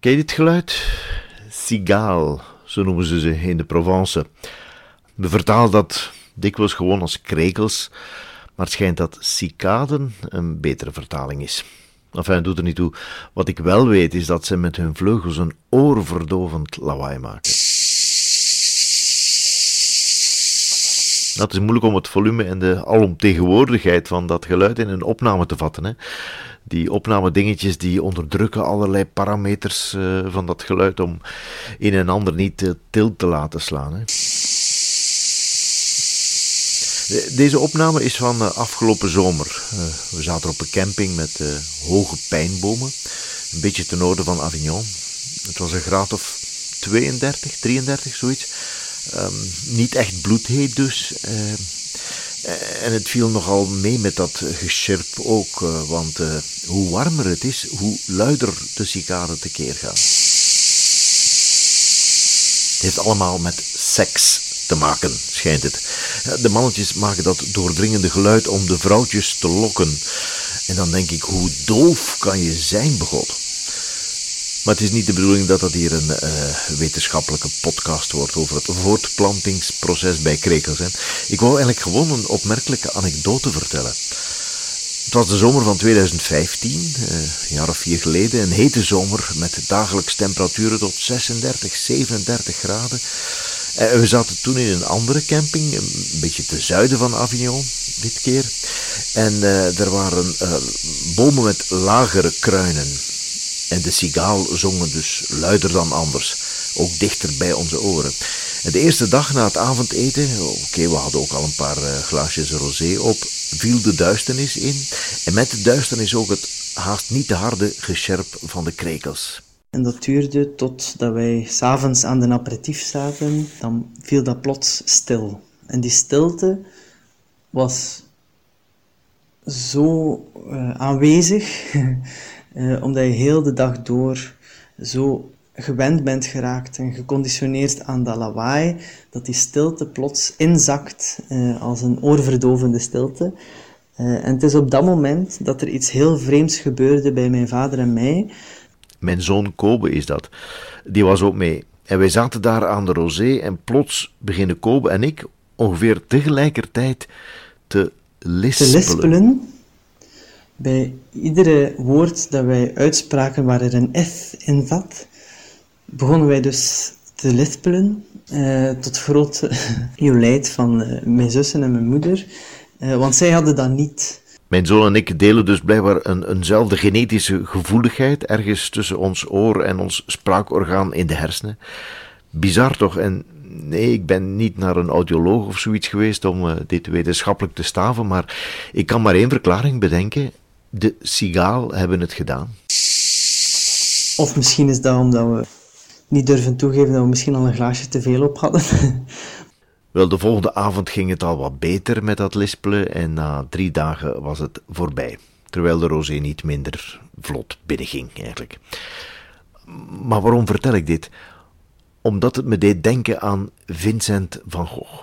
Je dit geluid? Cigale, zo noemen ze ze in de Provence. We vertalen dat dikwijls gewoon als krekels, maar het schijnt dat cicaden een betere vertaling is. Enfin, doet er niet toe. Wat ik wel weet is dat ze met hun vleugels een oorverdovend lawaai maken. Dat is moeilijk om het volume en de alomtegenwoordigheid van dat geluid in een opname te vatten. Hè. Die opnamedingetjes die onderdrukken allerlei parameters uh, van dat geluid om een en ander niet uh, til te laten slaan. Hè. Deze opname is van uh, afgelopen zomer. we zaten op een camping met hoge pijnbomen, een beetje ten noorden van Avignon. Het was een graad of 32, 33, zoiets. Um, niet echt bloedheet dus. Uh, en het viel nogal mee met dat gescherp ook, uh, want hoe warmer het is, hoe luider de cicaden tekeer gaan. Het heeft allemaal met seks te maken, schijnt het. De mannetjes maken dat doordringende geluid om de vrouwtjes te lokken. En dan denk ik, hoe doof kan je zijn, begot? Maar het is niet de bedoeling dat dat hier een uh, wetenschappelijke podcast wordt over het voortplantingsproces bij krekels. Ik wou eigenlijk gewoon een opmerkelijke anekdote vertellen. Het was de zomer van 2015, uh, een jaar of vier geleden, een hete zomer met dagelijks temperaturen tot 36, 37 graden. Uh, we zaten toen in een andere camping, een beetje ten zuiden van Avignon, dit keer. En er waren bomen met lagere kruinen. En de cigaal zongen dus luider dan anders, ook dichter bij onze oren. En de eerste dag na het avondeten, oké, we hadden ook al een paar uh, glaasjes rosé op, viel de duisternis in. En met de duisternis ook het haast niet te harde gescherp van de krekels. En dat duurde totdat wij s'avonds aan de aperitief zaten, dan viel dat plots stil. En die stilte was zo uh, aanwezig Uh, omdat je heel de dag door zo gewend bent geraakt en geconditioneerd aan dat lawaai, dat die stilte plots inzakt uh, als een oorverdovende stilte. Uh, en het is op dat moment dat er iets heel vreemds gebeurde bij mijn vader en mij. Mijn zoon Kobe is dat. Die was ook mee. En wij zaten daar aan de rosé en plots beginnen Kobe en ik ongeveer tegelijkertijd te lispelen. Te lispelen bij iedere woord dat wij uitspraken waar er een F in zat, begonnen wij dus te lispelen, uh, tot groot jolijt van uh, mijn zussen en mijn moeder, uh, want zij hadden dat niet. Mijn zoon en ik delen dus blijkbaar een, eenzelfde genetische gevoeligheid ergens tussen ons oor en ons spraakorgaan in de hersenen. Bizar toch? En nee, ik ben niet naar een audioloog of zoiets geweest om dit wetenschappelijk te staven, maar ik kan maar één verklaring bedenken de sigaal hebben het gedaan. Of misschien is dat omdat we niet durven toegeven dat we misschien al een glaasje te veel op hadden. Wel, de volgende avond ging het al wat beter met dat lispelen en na drie dagen was het voorbij. Terwijl de rosé niet minder vlot binnenging, eigenlijk. Maar waarom vertel ik dit? Omdat het me deed denken aan Vincent van Gogh.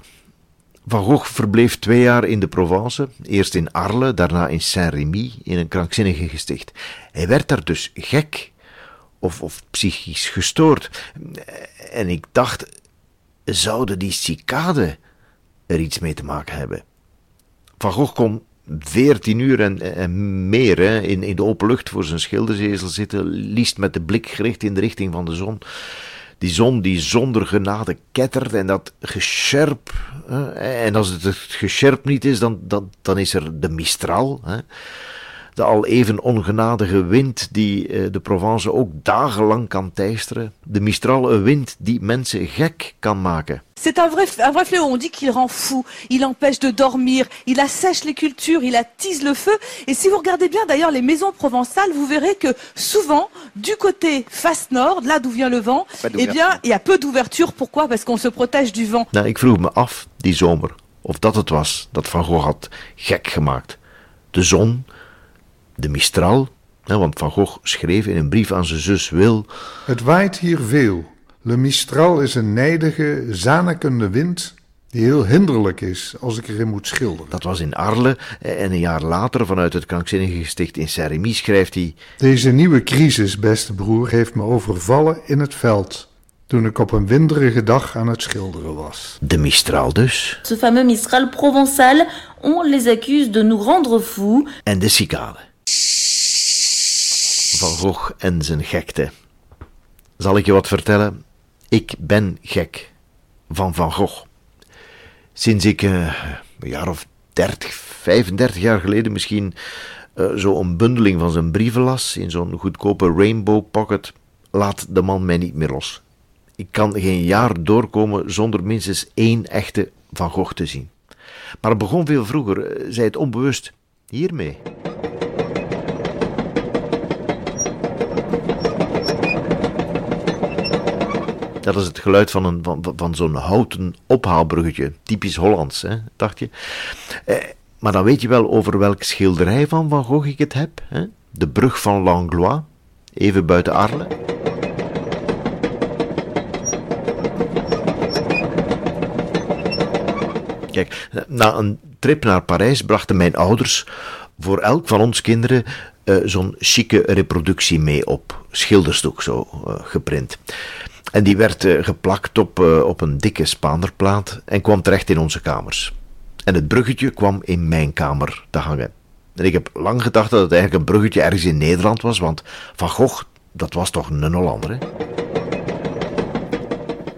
Van Gogh verbleef twee jaar in de Provence, eerst in Arles, daarna in Saint-Rémy, in een krankzinnige gesticht. Hij werd daar dus gek of, of psychisch gestoord. En ik dacht, zouden die cicaden er iets mee te maken hebben? Van Gogh kon veertien uur en, en meer hè, in, in de open lucht voor zijn schildersezel zitten, liefst met de blik gericht in de richting van de zon die zon die zonder genade kettert en dat gescherp. En als het het gescherp niet is, dan, dan, dan is er de Mistral. Hè, de al even ongenadige wind die eh, de Provence ook dagenlang kan teisteren. De Mistral, een wind die mensen gek kan maken. C'est un vrai, un vrai fléau. On dit qu'il rend fou, il empêche de dormir, il assèche les cultures, il attise le feu. Et si vous regardez bien d'ailleurs les maisons provençales, vous verrez que souvent, du côté face nord, là d'où vient le vent, eh bien, il y a peu d'ouverture. Pourquoi? Parce qu'on se protège du vent. Nou, ik vroeg me af, die zomer, of dat het was dat Van Gogh had gek gemaakt. De zon, de Mistral, want Van Gogh schreef in een brief aan zijn zus Wil... Het waait hier veel. Le Mistral is een nijdige, zanekende wind die heel hinderlijk is als ik erin moet schilderen. Dat was in Arles en een jaar later vanuit het krankzinnige gesticht in Saint-Rémy schrijft hij... Deze nieuwe crisis, beste broer, heeft me overvallen in het veld toen ik op een winderige dag aan het schilderen was. De Mistral dus. Ce fameux Mistral provençal, on les accuse de nous rendre fous. En de cicade. Van Gogh en zijn gekte. Zal ik je wat vertellen? Ik ben gek van Van Gogh. Sinds ik uh, een jaar of 30, 35 jaar geleden misschien uh, zo bundeling van zijn brieven las in zo'n goedkope Rainbow Pocket, laat de man mij niet meer los. Ik kan geen jaar doorkomen zonder minstens één echte Van Gogh te zien. Maar het begon veel vroeger, eh, zij het onbewust, hiermee. Dat is het geluid van, een, van, van zo'n houten ophaalbruggetje. Typisch Hollands, hè, dacht je. Eh, maar dan weet je wel over welk schilderij van Van Gogh ik het heb. Hè? De brug van Langlois, even buiten Arles. Kijk, na een trip naar Parijs brachten mijn ouders voor elk van ons kinderen uh, zo'n chique reproductie mee op schilderstuk, zo uh, geprint. En die werd uh, geplakt op, op een dikke Spaanderplaat en kwam terecht in onze kamers. En het bruggetje kwam in mijn kamer te hangen. En ik heb lang gedacht dat het eigenlijk een bruggetje ergens in Nederland was, want Van Gogh, dat was toch een Hollander, hè?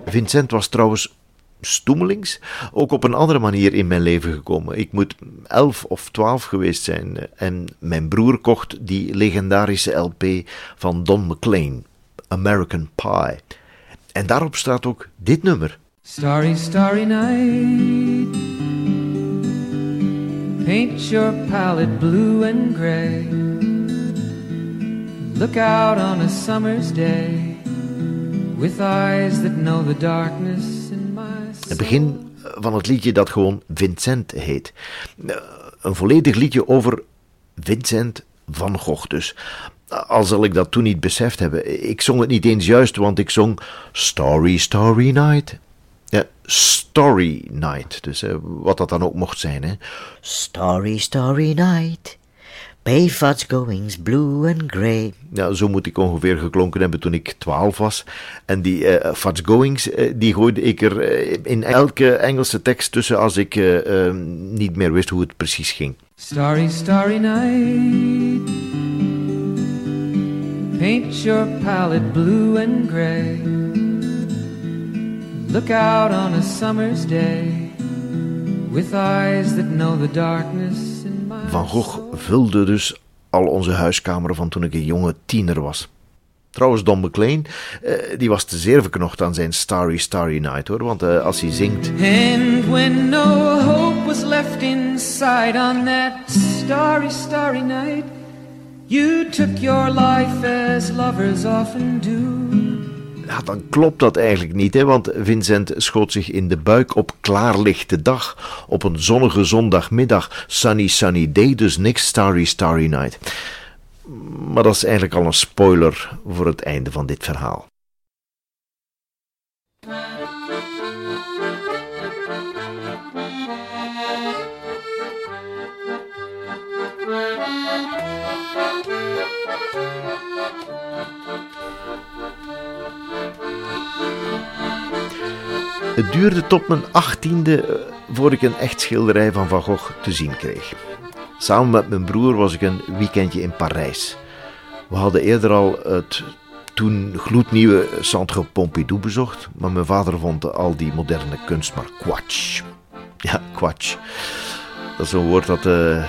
Vincent was trouwens stoemelings ook op een andere manier in mijn leven gekomen. Ik moet elf of twaalf geweest zijn en mijn broer kocht die legendarische LP van Don McLean, American Pie. En daarop staat ook dit nummer. Starry, starry night Paint your palette blue and gray Look out on a summer's day With eyes that know the darkness het begin van het liedje dat gewoon Vincent heet. Een volledig liedje over Vincent van Gogh dus. Al zal ik dat toen niet beseft hebben. Ik zong het niet eens juist, want ik zong Story, Story Night. Ja, Story Night. Dus wat dat dan ook mocht zijn. Hè. Story, Story Night. Bayfud's goings blue and grey. Ja, zo moet ik ongeveer geklonken hebben toen ik twaalf was. En die uh, Fudge goings, uh, die gooide ik er uh, in elke Engelse tekst tussen als ik niet meer wist hoe het precies ging. Starry, starry night Paint your palette blue and grey Look out on a summer's day With eyes that know the darkness van Gogh vulde dus al onze huiskameren van toen ik een jonge tiener was. Trouwens, Don McLean, uh, die was te zeer verknocht aan zijn Starry Starry Night hoor, want uh, als hij zingt. And when no hope was left inside on that starry starry night, you took your life as lovers often do ja, dan klopt dat eigenlijk niet, hè, want Vincent schoot zich in de buik op klaarlichte dag, op een zonnige zondagmiddag, sunny sunny day, dus niks starry starry night. Maar dat is eigenlijk al een spoiler voor het einde van dit verhaal. Het duurde tot mijn achttiende eh, voor ik een echt schilderij van Van Gogh te zien kreeg. Samen met mijn broer was ik een weekendje in Parijs. We hadden eerder al het toen gloednieuwe Centre Pompidou bezocht, maar mijn vader vond al die moderne kunst maar kwatsch. Ja, kwatsch. Dat is een woord dat uh,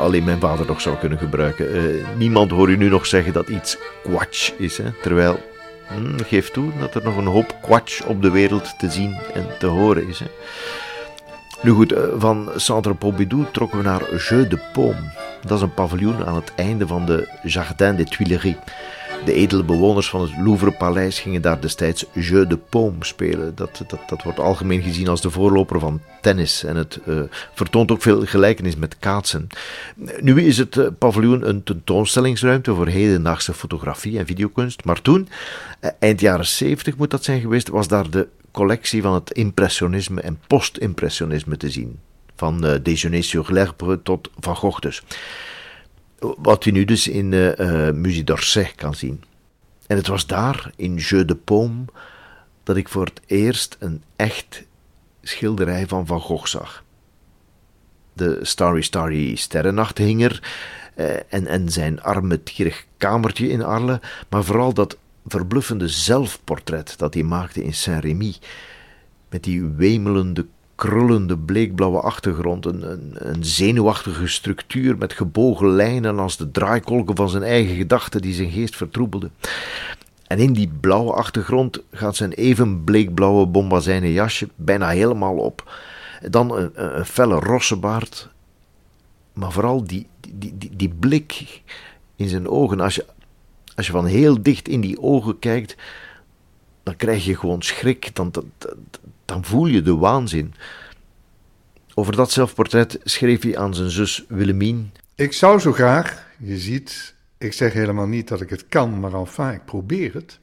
alleen mijn vader nog zou kunnen gebruiken. Uh, niemand hoor je nu nog zeggen dat iets kwatsch is, hè? terwijl Hm, geef toe dat er nog een hoop kwatsch op de wereld te zien en te horen is. Hè. Nu goed, eh, van Centre Pompidou trokken we naar Jeu de Paume. Dat is een paviljoen aan het einde van de Jardin des Tuileries. De edele bewoners van het Louvre-paleis gingen daar destijds Jeu de Paume spelen. Dat, dat, dat wordt algemeen gezien als de voorloper van tennis en het uh, vertoont ook veel gelijkenis met kaatsen. Nu is het uh, paviljoen een tentoonstellingsruimte voor hedendaagse fotografie en videokunst, maar toen, uh, eind jaren 70 moet dat zijn geweest, was daar de collectie van het impressionisme en post-impressionisme te zien. Van Déjeuner sur l'herbe tot Van Gogh dus. Wat u nu dus in uh, Musée d'Orsay kan zien. En het was daar, in Jeu de Paume, dat ik voor het eerst een echt schilderij van Van Gogh zag. De Starry Starry Sterrennacht hing er, uh, en, en zijn arme kamertje in Arles, maar vooral dat verbluffende zelfportret dat hij maakte in Saint-Rémy, met die wemelende krullende bleekblauwe achtergrond, een, een, een, zenuwachtige structuur met gebogen lijnen als de draaikolken van zijn eigen gedachten die zijn geest vertroebelden. En in die blauwe achtergrond gaat zijn even bleekblauwe bombazijnen jasje bijna helemaal op. Dan een, een, felle rossebaard, maar vooral die, die, die, die blik in zijn ogen. Als je, als je van heel dicht in die ogen kijkt, dan krijg je gewoon schrik. Dan, dan, dan voel je de waanzin. Over dat zelfportret schreef hij aan zijn zus Willemien. Ik zou zo graag, je ziet, ik zeg helemaal niet dat ik het kan, maar enfin, ik probeer het.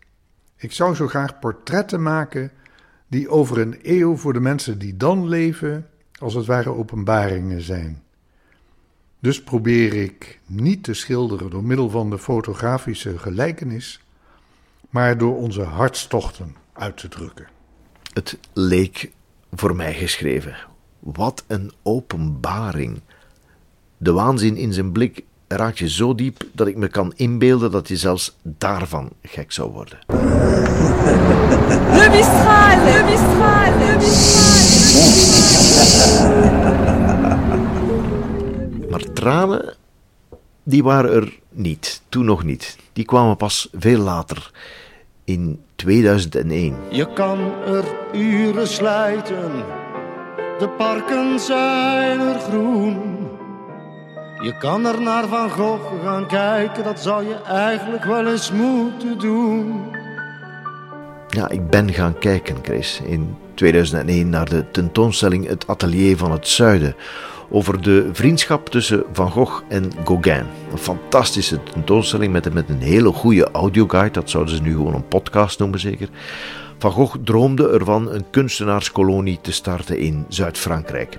Ik zou zo graag portretten maken die over een eeuw voor de mensen die dan leven, als het ware openbaringen zijn. Dus probeer ik niet te schilderen door middel van de fotografische gelijkenis, maar door onze hartstochten uit te drukken. Het leek voor mij geschreven. Wat een openbaring. De waanzin in zijn blik raakt je zo diep dat ik me kan inbeelden dat je zelfs daarvan gek zou worden. Le Mistral, le Mistral, le Mistral. Maar tranen, die waren er niet, toen nog niet. Die kwamen pas veel later, in 2001. Je kan er uren slijten, de parken zijn er groen. Je kan er naar Van Gogh gaan kijken, dat zou je eigenlijk wel eens moeten doen. Ja, ik ben gaan kijken, Chris, in 2001 naar de tentoonstelling Het Atelier van het Zuiden over de vriendschap tussen Van Gogh en Gauguin. Een fantastische tentoonstelling met, met een hele goede audioguide, dat zouden ze nu gewoon een podcast noemen zeker. Van Gogh droomde ervan een kunstenaarskolonie te starten in Zuid-Frankrijk.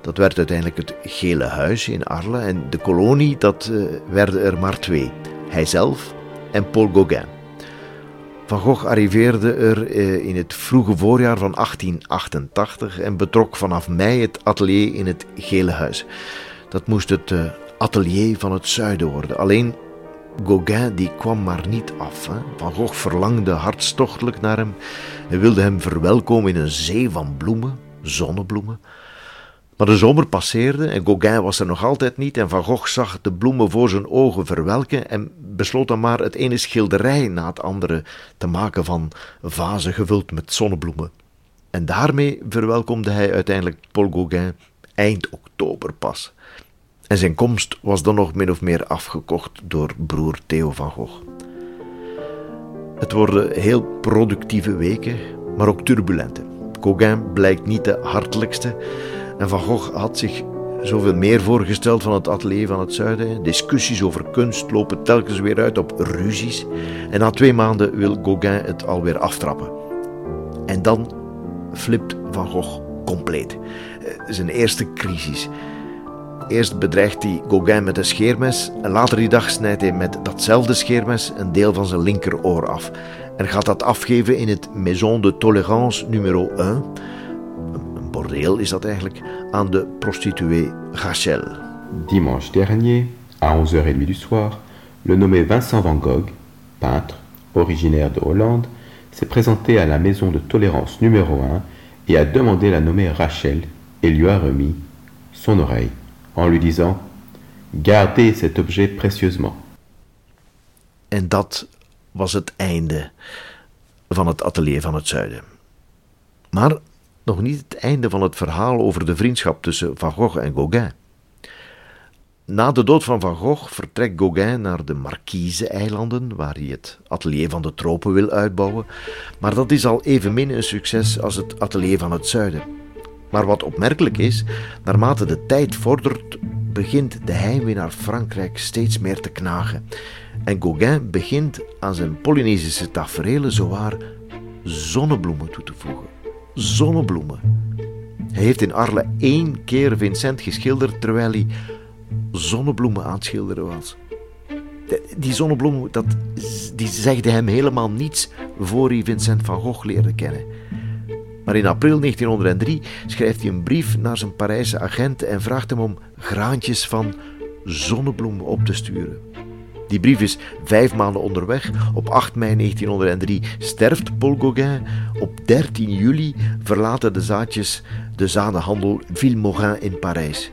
Dat werd uiteindelijk het Gele Huis in Arles en de kolonie, dat uh, werden er maar twee. Hijzelf en Paul Gauguin. Van Gogh arriveerde er uh, in het vroege voorjaar van 1888 en betrok vanaf mei het atelier in het Gele Huis. Dat moest het uh, atelier van het zuiden worden. Alleen Gauguin die kwam maar niet af. Van Gogh verlangde hartstochtelijk naar hem. Hij wilde hem verwelkomen in een zee van bloemen, zonnebloemen. Maar de zomer passeerde en Gauguin was er nog altijd niet en Van Gogh zag de bloemen voor zijn ogen verwelken en besloot dan maar het ene schilderij na het andere te maken van vazen gevuld met zonnebloemen. En daarmee verwelkomde hij uiteindelijk Paul Gauguin eind oktober pas. En zijn komst was dan nog min of meer afgekocht door broer Theo van Gogh. Het worden heel productieve weken, maar ook turbulente. Gauguin blijkt niet de hartelijkste en Van Gogh had zich zoveel meer voorgesteld van het atelier van het zuiden. Discussies over kunst lopen telkens weer uit op ruzies. En na twee maanden wil Gauguin het alweer aftrappen. En dan flipt Van Gogh compleet. Zijn eerste crisis. Eerst bedreigt hij Gauguin met een scheermes en later die dag snijdt hij met datzelfde scheermes een deel van zijn linkeroor af en gaat dat afgeven in het Maison de Tolérance nummer 1 bordeel is dat eigenlijk, aan de prostituée Rachel. Dimanche dernier, à 11h30 du soir, le nommé Vincent Van Gogh, peintre, originaire de Hollande, s'est présenté à la maison de tolérance numéro 1 et a demandé la nommée Rachel et lui a remis son oreille en lui disant Gardez cet objet précieusement. En dat was het einde van het atelier van het zuiden. Maar nog niet het einde van het verhaal over de vriendschap tussen Van Gogh en Gauguin. Na de dood van Van Gogh vertrekt Gauguin naar de Marquise-eilanden, waar hij het atelier van de tropen wil uitbouwen. Maar dat is al evenmin een succes als het atelier van het zuiden. Maar wat opmerkelijk is, naarmate de tijd vordert, begint de heimwee naar Frankrijk steeds meer te knagen. En Gauguin begint aan zijn Polynesische tafereelen zowaar zonnebloemen toe te voegen. Zonnebloemen. Hij heeft in Arles één keer Vincent geschilderd terwijl hij zonnebloemen aan het schilderen was. Die zonnebloemen, dat, die zegden hem helemaal niets voor hij Vincent van Gogh leerde kennen. Maar in april 1903 schrijft hij een brief naar zijn Parijse agent en vraagt hem om graantjes van zonnebloemen op te sturen. Die brief is vijf maanden onderweg. Op 8 mei 1903 sterft Paul Gauguin. Op 13 juli verlaten de zaadjes de zadenhandel Villemorin in Parijs.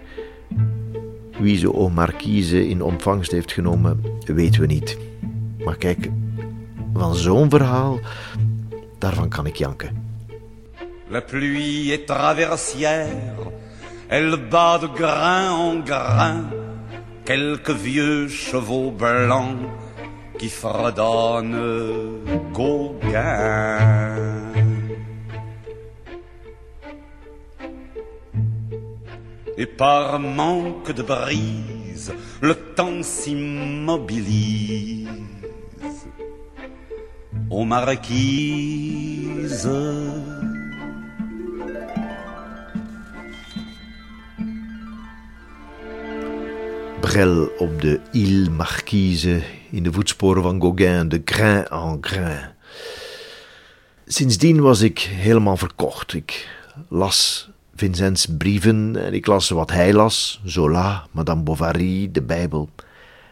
Wie ze Marquise in ontvangst heeft genomen, weten we niet. Maar kijk, van zo'n verhaal, daarvan kan ik janken. La pluie est traversière, elle bat de grain en grain quelques vieux chevaux blancs qui fredonnent Gauguin. Et par manque de brise, le temps s'immobilise aux marquises. Brel op de Île Marquise in de voetsporen van Gauguin, de grain en grain. Sindsdien was ik helemaal verkocht. Ik las Vincents brieven en ik las wat hij las, Zola, Madame Bovary, de Bijbel.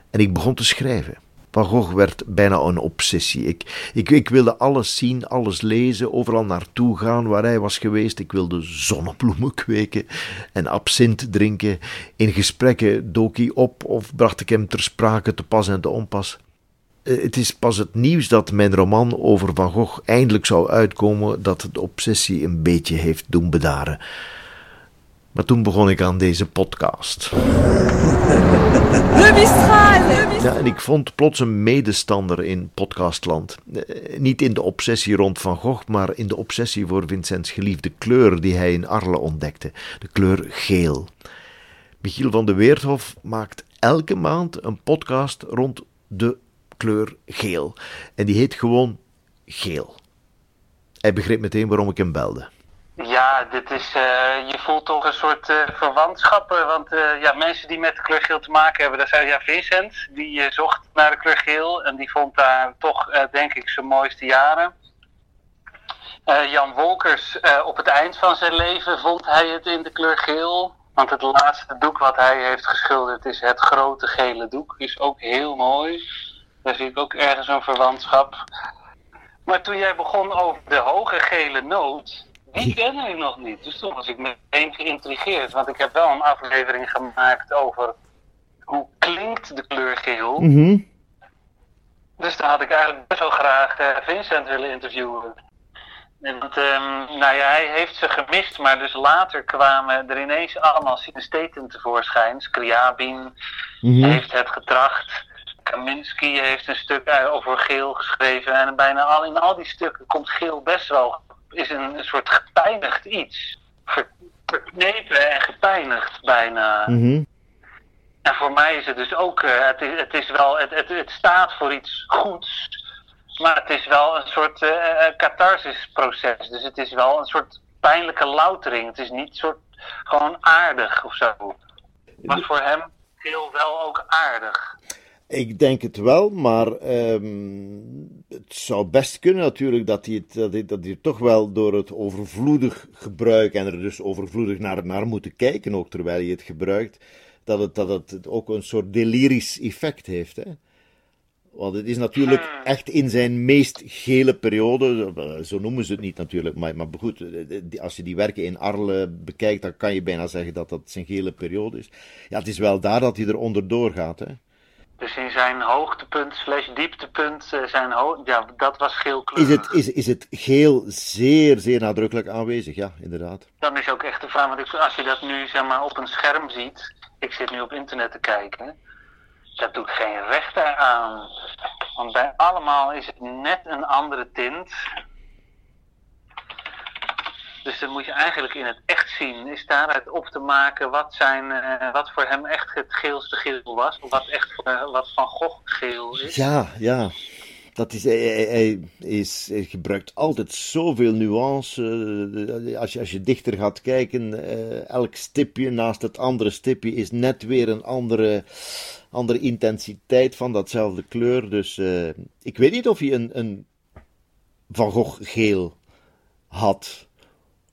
En ik begon te schrijven. Van Gogh werd bijna een obsessie. Ik, ik, ik wilde alles zien, alles lezen, overal naartoe gaan waar hij was geweest. Ik wilde zonnebloemen kweken en absint drinken. In gesprekken dook hij op of bracht ik hem ter sprake te pas en te onpas. Eh, Het is pas het nieuws dat mijn roman over Van Gogh eindelijk zou uitkomen dat de obsessie een beetje heeft doen bedaren. Maar toen begon ik aan deze podcast. Le Mistral, le Mistral. Ja, en ik vond plots een medestander in podcastland. Eh, Niet in de obsessie rond Van Gogh, maar in de obsessie voor Vincents geliefde kleur die hij in Arles ontdekte. De kleur geel. Michiel van de Weerthof maakt elke maand een podcast rond de kleur geel. En die heet gewoon Geel. Hij begreep meteen waarom ik hem belde. Ja, dit is, eh, je voelt toch een soort eh verwantschappen. Want eh, ja, mensen die met de kleur geel te maken hebben, dat zijn ja, Vincent. Die zocht naar de kleur geel en die vond daar toch, denk ik, zijn mooiste jaren. Jan Wolkers, op het eind van zijn leven vond hij het in de kleur geel. Want het laatste doek wat hij heeft geschilderd is het grote gele doek. Is ook heel mooi. Daar zie ik ook ergens een verwantschap. Maar toen jij begon over de hoge gele noot, die kende ik nog niet. Dus toen was ik meteen geïntrigeerd. Want ik heb wel een aflevering gemaakt over hoe klinkt de kleur geel. Dus daar had ik eigenlijk best wel graag eh, Vincent willen interviewen. En dat, ehm, nou ja, hij heeft ze gemist, maar dus later kwamen er ineens allemaal synesteten tevoorschijn. Scriabin heeft het getracht. Kaminski heeft een stuk eh, over geel geschreven. En bijna al, in al die stukken komt geel best wel, is een, een soort gepijnigd iets. Ver- verknepen en gepijnigd bijna. En voor mij is het dus ook, eh, het, is, het is wel, het, het, het staat voor iets goeds, maar het is wel een soort eh, catharsisproces. Dus het is wel een soort pijnlijke loutering. Het is niet soort gewoon aardig of zo. Maar voor hem heel wel ook aardig. Ik denk het wel, maar ehm, het zou best kunnen natuurlijk dat hij, dat, dat hij toch wel door het overvloedig gebruik en er dus overvloedig naar, naar moeten kijken, ook terwijl hij het gebruikt, dat het, dat het ook een soort delirisch effect heeft. Hè? Want het is natuurlijk echt in zijn meest gele periode, zo noemen ze het niet natuurlijk, maar, maar goed, als je die werken in Arle bekijkt, dan kan je bijna zeggen dat dat zijn gele periode is. Ja, het is wel daar dat hij er onderdoor gaat. Hè? Dus in zijn hoogtepunt slash dieptepunt, eh, zijn ho ja, dat was Is geelkleurig. het, is, is het geel zeer, zeer nadrukkelijk aanwezig? Ja, inderdaad. Dan is ook echt de vraag, want als je dat nu zeg maar, op een scherm ziet, ik zit nu op internet te kijken. Dat doet geen recht aan. Want bij allemaal is het net een andere tint. Dus dan moet je eigenlijk in het echt zien. Is daaruit op te maken wat, zijn, uh, wat voor hem echt het geelste geel was. Of wat echt uh, wat Van Gogh geel is. Ja, ja. Dat is, hij, is, gebruikt altijd zoveel nuance. Uh, als, je, als je dichter gaat kijken, elk stipje naast het andere stipje is net weer een andere, andere intensiteit van datzelfde kleur. Dus ik weet niet of hij een, een Van Gogh geel had.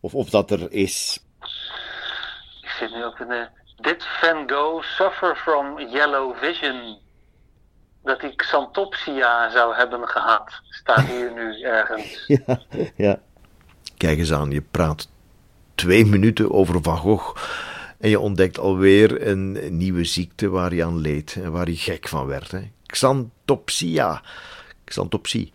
Of of dat er is. Ik zit nu ook in de. Did Van Gogh suffer from yellow vision? Dat hij xanthopsia zou hebben gehad. Staat hier nu ergens. Ja, ja. Kijk eens aan, je praat twee minuten over Van Gogh. En je ontdekt alweer een nieuwe ziekte waar hij aan leed. En waar hij gek van werd. Hè. Xanthopsia. Xanthopsie.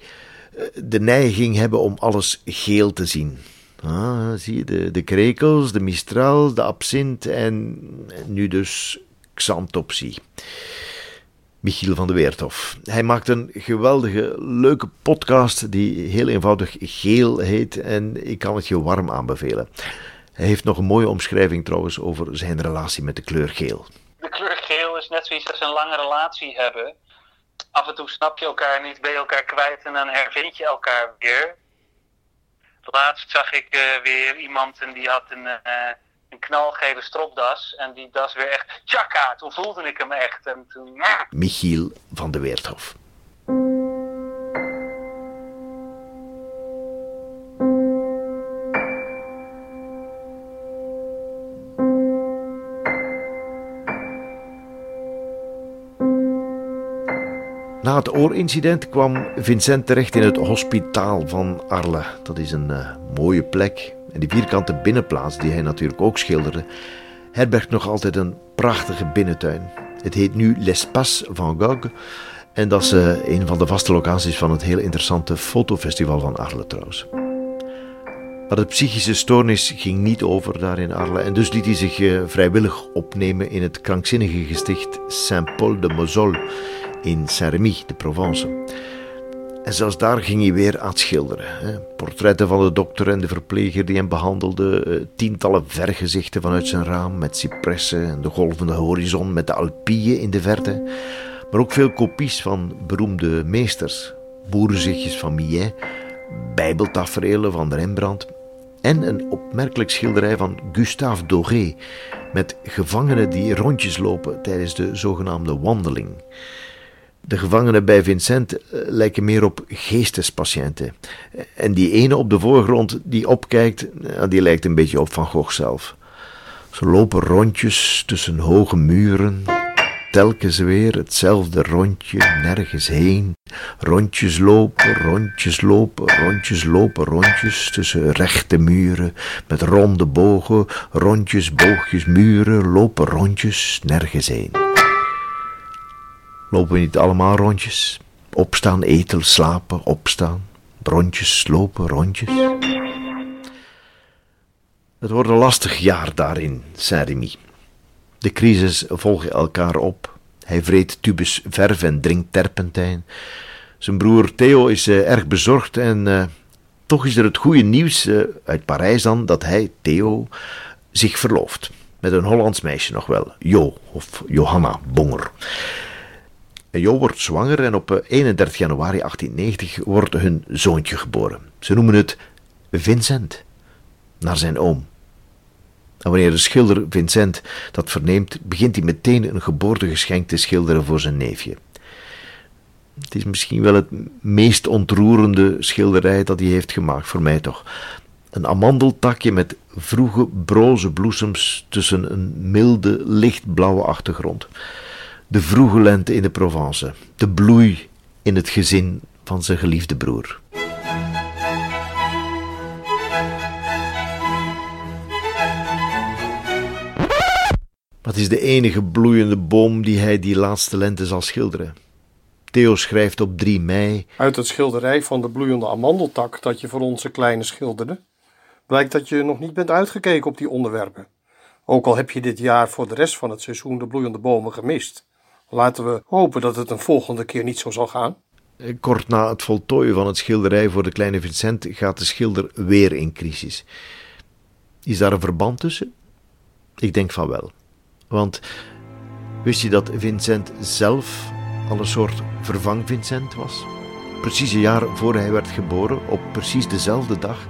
De neiging hebben om alles geel te zien. Ah, zie je, de, de krekels, de mistral, de absint en nu dus xanthopsie. Michiel van de Weerthof. Hij maakt een geweldige, leuke podcast die heel eenvoudig geel heet en ik kan het je warm aanbevelen. Hij heeft nog een mooie omschrijving trouwens over zijn relatie met de kleur geel. De kleur geel is net zoiets als een lange relatie hebben. Af en toe snap je elkaar niet, ben je elkaar kwijt en dan hervind je elkaar weer. Laatst zag ik uh, weer iemand en die had een, uh, een knalgele stropdas. En die das weer echt tjaka. Toen voelde ik hem echt. En toen. Michiel van de Weerthof. Het oorincident kwam Vincent terecht in het hospitaal van Arles. Dat is een uh, mooie plek. En die vierkante binnenplaats, die hij natuurlijk ook schilderde, herbergt nog altijd een prachtige binnentuin. Het heet nu L'Espace van Gogh. En dat is uh, een van de vaste locaties van het heel interessante fotofestival van Arles trouwens. Maar de psychische stoornis ging niet over daar in Arles. En dus liet hij zich uh, vrijwillig opnemen in het krankzinnige gesticht Saint-Paul de Moselle in Saint-Rémy, de Provence. En zelfs daar ging hij weer aan het schilderen. Portretten van de dokter en de verpleger die hem behandelden, tientallen vergezichten vanuit zijn raam met cipressen en de golvende horizon met de Alpieën in de verte. Maar ook veel kopies van beroemde meesters, boerenzichtjes van Millet, bijbeltaferelen van Rembrandt en een opmerkelijk schilderij van Gustave Doré met gevangenen die rondjes lopen tijdens de zogenaamde wandeling. De gevangenen bij Vincent eh, lijken meer op geestespatiënten. En die ene op de voorgrond die opkijkt, die lijkt een beetje op Van Gogh zelf. Ze lopen rondjes tussen hoge muren, telkens weer hetzelfde rondje, nergens heen. Rondjes lopen, rondjes lopen, rondjes lopen, rondjes tussen rechte muren met ronde bogen, rondjes, boogjes, muren, lopen rondjes, nergens heen. Lopen we niet allemaal rondjes? Opstaan, eten, slapen, opstaan. Rondjes, lopen, rondjes. Het wordt een lastig jaar daarin, Saint-Rémy. De crisis volgen elkaar op. Hij vreet tubus verf en drinkt terpentijn. Zijn broer Theo is uh, erg bezorgd en uh, toch is er het goede nieuws uh, uit Parijs dan dat hij, Theo, zich verlooft. Met een Hollands meisje nog wel, Jo of Johanna Bonger. Jo wordt zwanger en op 31 januari 1890 wordt hun zoontje geboren. Ze noemen het Vincent, naar zijn oom. En wanneer de schilder Vincent dat verneemt, begint hij meteen een geboortegeschenk te schilderen voor zijn neefje. Het is misschien wel het meest ontroerende schilderij dat hij heeft gemaakt, voor mij toch. Een amandeltakje met vroege broze bloesems tussen een milde, lichtblauwe achtergrond. De vroege lente in de Provence, de bloei in het gezin van zijn geliefde broer. Wat is de enige bloeiende boom die hij die laatste lente zal schilderen? Theo schrijft op 3 mei. Uit het schilderij van de bloeiende amandeltak dat je voor onze kleine schilderde, blijkt dat je nog niet bent uitgekeken op die onderwerpen. Ook al heb je dit jaar voor de rest van het seizoen de bloeiende bomen gemist. Laten we hopen dat het een volgende keer niet zo zal gaan. Kort na het voltooien van het schilderij voor de kleine Vincent gaat de schilder weer in crisis. Is daar een verband tussen? Ik denk van wel. Want wist je dat Vincent zelf al een soort vervang Vincent was? Precies een jaar voor hij werd geboren, op precies dezelfde dag,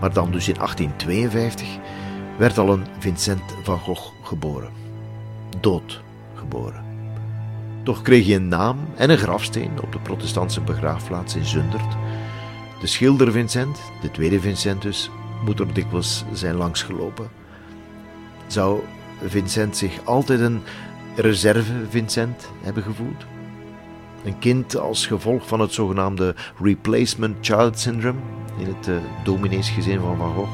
maar dan dus in 1852, werd al een Vincent van Gogh geboren. Dood geboren. Toch kreeg hij een naam en een grafsteen op de protestantse begraafplaats in Zundert. De schilder Vincent, de tweede Vincent dus, moet er dikwijls zijn langsgelopen. Zou Vincent zich altijd een reserve Vincent hebben gevoeld? Een kind als gevolg van het zogenaamde replacement child syndrome in het uh, domineesgezin van Van Gogh.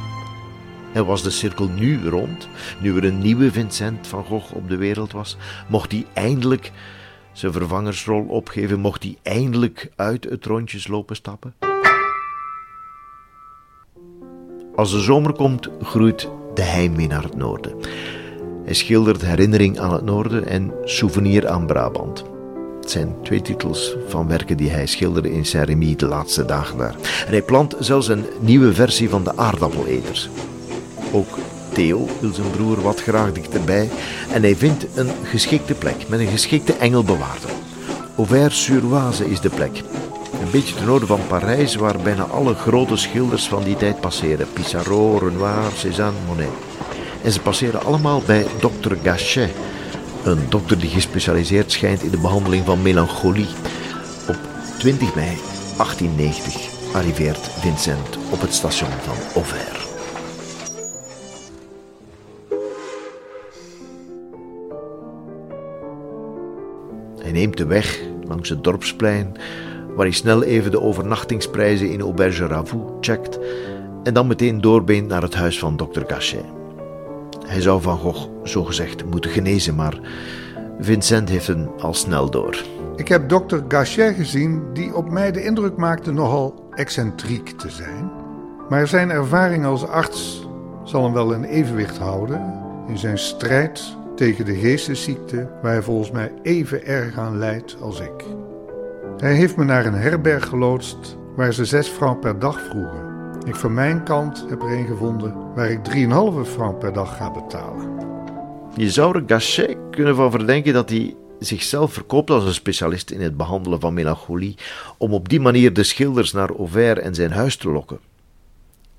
En was de cirkel nu rond, nu er een nieuwe Vincent van Gogh op de wereld was? Mocht hij eindelijk zijn vervangersrol opgeven? Mocht hij eindelijk uit het rondjeslopen stappen? Als de zomer komt, groeit de heimwee naar het noorden. Hij schildert Herinnering aan het Noorden en Souvenir aan Brabant. Het zijn twee titels van werken die hij schilderde in Saint-Rémy de laatste dagen daar. En hij plant zelfs een nieuwe versie van de aardappeleters. Ook Theo wil zijn broer wat graag dichterbij en hij vindt een geschikte plek met een geschikte engelbewaarder. Auvers-sur-Oise is de plek. Een beetje ten noorden van Parijs, waar bijna alle grote schilders van die tijd passeren: Pissarro, Renoir, Cézanne, Monet. En ze passeren allemaal bij dokter Gachet, een dokter die gespecialiseerd schijnt in de behandeling van melancholie. Op 20 mei 1890 arriveert Vincent op het station van Auvers. Hij neemt de weg langs het dorpsplein, waar hij snel even de overnachtingsprijzen in Auberge Ravoux checkt en dan meteen doorbeent naar het huis van dokter Gachet. Hij zou Van Gogh zogezegd moeten genezen, maar Vincent heeft hem al snel door. Ik heb dokter Gachet gezien, die op mij de indruk maakte nogal excentriek te zijn. Maar zijn ervaring als arts zal hem wel in evenwicht houden in zijn strijd tegen de geestesziekte, waar hij volgens mij even erg aan lijdt als ik. Hij heeft me naar een herberg geloodst waar ze zes francs per dag vroegen. Ik van mijn kant heb er een gevonden waar ik 3,5 francs per dag ga betalen. Je zou er Gachet kunnen van verdenken dat hij zichzelf verkoopt als een specialist in het behandelen van melancholie, om op die manier de schilders naar Auvers en zijn huis te lokken.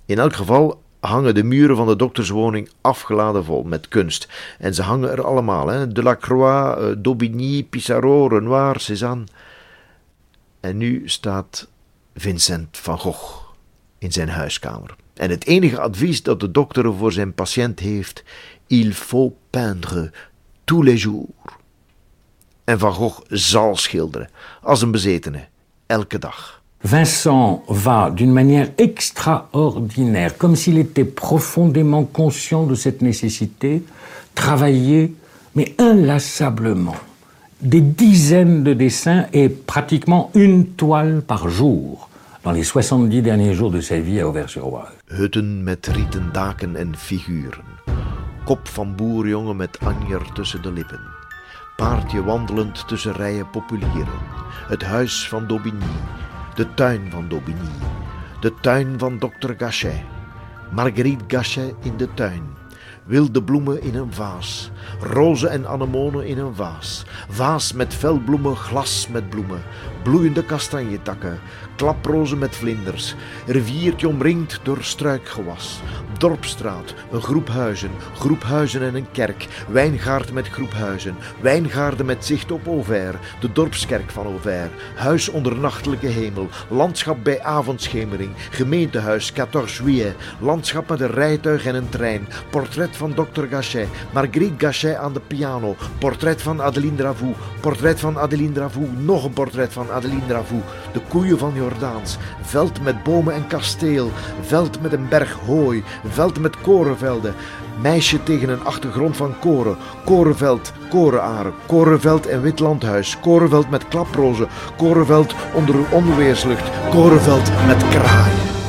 In elk geval hangen de muren van de dokterswoning afgeladen vol met kunst. En ze hangen er allemaal: hè? Delacroix, eh, Daubigny, Pissarro, Renoir, Cézanne. En nu staat Vincent van Gogh in zijn huiskamer. En het enige advies dat de dokter voor zijn patiënt heeft: il faut peindre tous les jours. En Van Gogh zal schilderen, als een bezetene, elke dag. Vincent va d'une manière extraordinaire, comme s'il était profondément conscient de cette nécessité, travailler, mais inlassablement. Des dizaines de dessins et pratiquement une toile par jour dans les 70 derniers jours de sa vie à Auvers-sur-Oise. Hutten met rieten daken en figuren. Kop van boerjongen met anjer tussen de lippen. Paardje wandelend tussen rijen populieren. Het huis van Daubigny. De tuin van Daubigny. De tuin van dokter Gachet. Marguerite Gachet in de tuin. Wilde bloemen in een vaas. Rozen en anemonen in een vaas. Vaas met velbloemen, glas met bloemen. Bloeiende kastanjetakken. Klaprozen met vlinders. Riviertje omringd door struikgewas. Dorpstraat, een groep huizen. Groep huizen en een kerk. Wijngaard met groep huizen. Wijngaarden met zicht op Auvers. De dorpskerk van Auvers. Huis onder nachtelijke hemel. Landschap bij avondschemering. Gemeentehuis 14 juillet. Landschap met een rijtuig en een trein. Portret van Dr. Gachet. Marguerite Gachet aan de piano. Portret van Adeline Dravou. Portret van Adeline Dravou. Nog een portret van Adeline Dravou. De koeien van Jordaans. Veld met bomen en kasteel. Veld met een berg hooi. Veld met korenvelden. Meisje tegen een achtergrond van koren. Korenveld, korenaren. Korenveld en wit landhuis. Korenveld met klaprozen. Korenveld onder een onweerslucht. Korenveld met kraaien.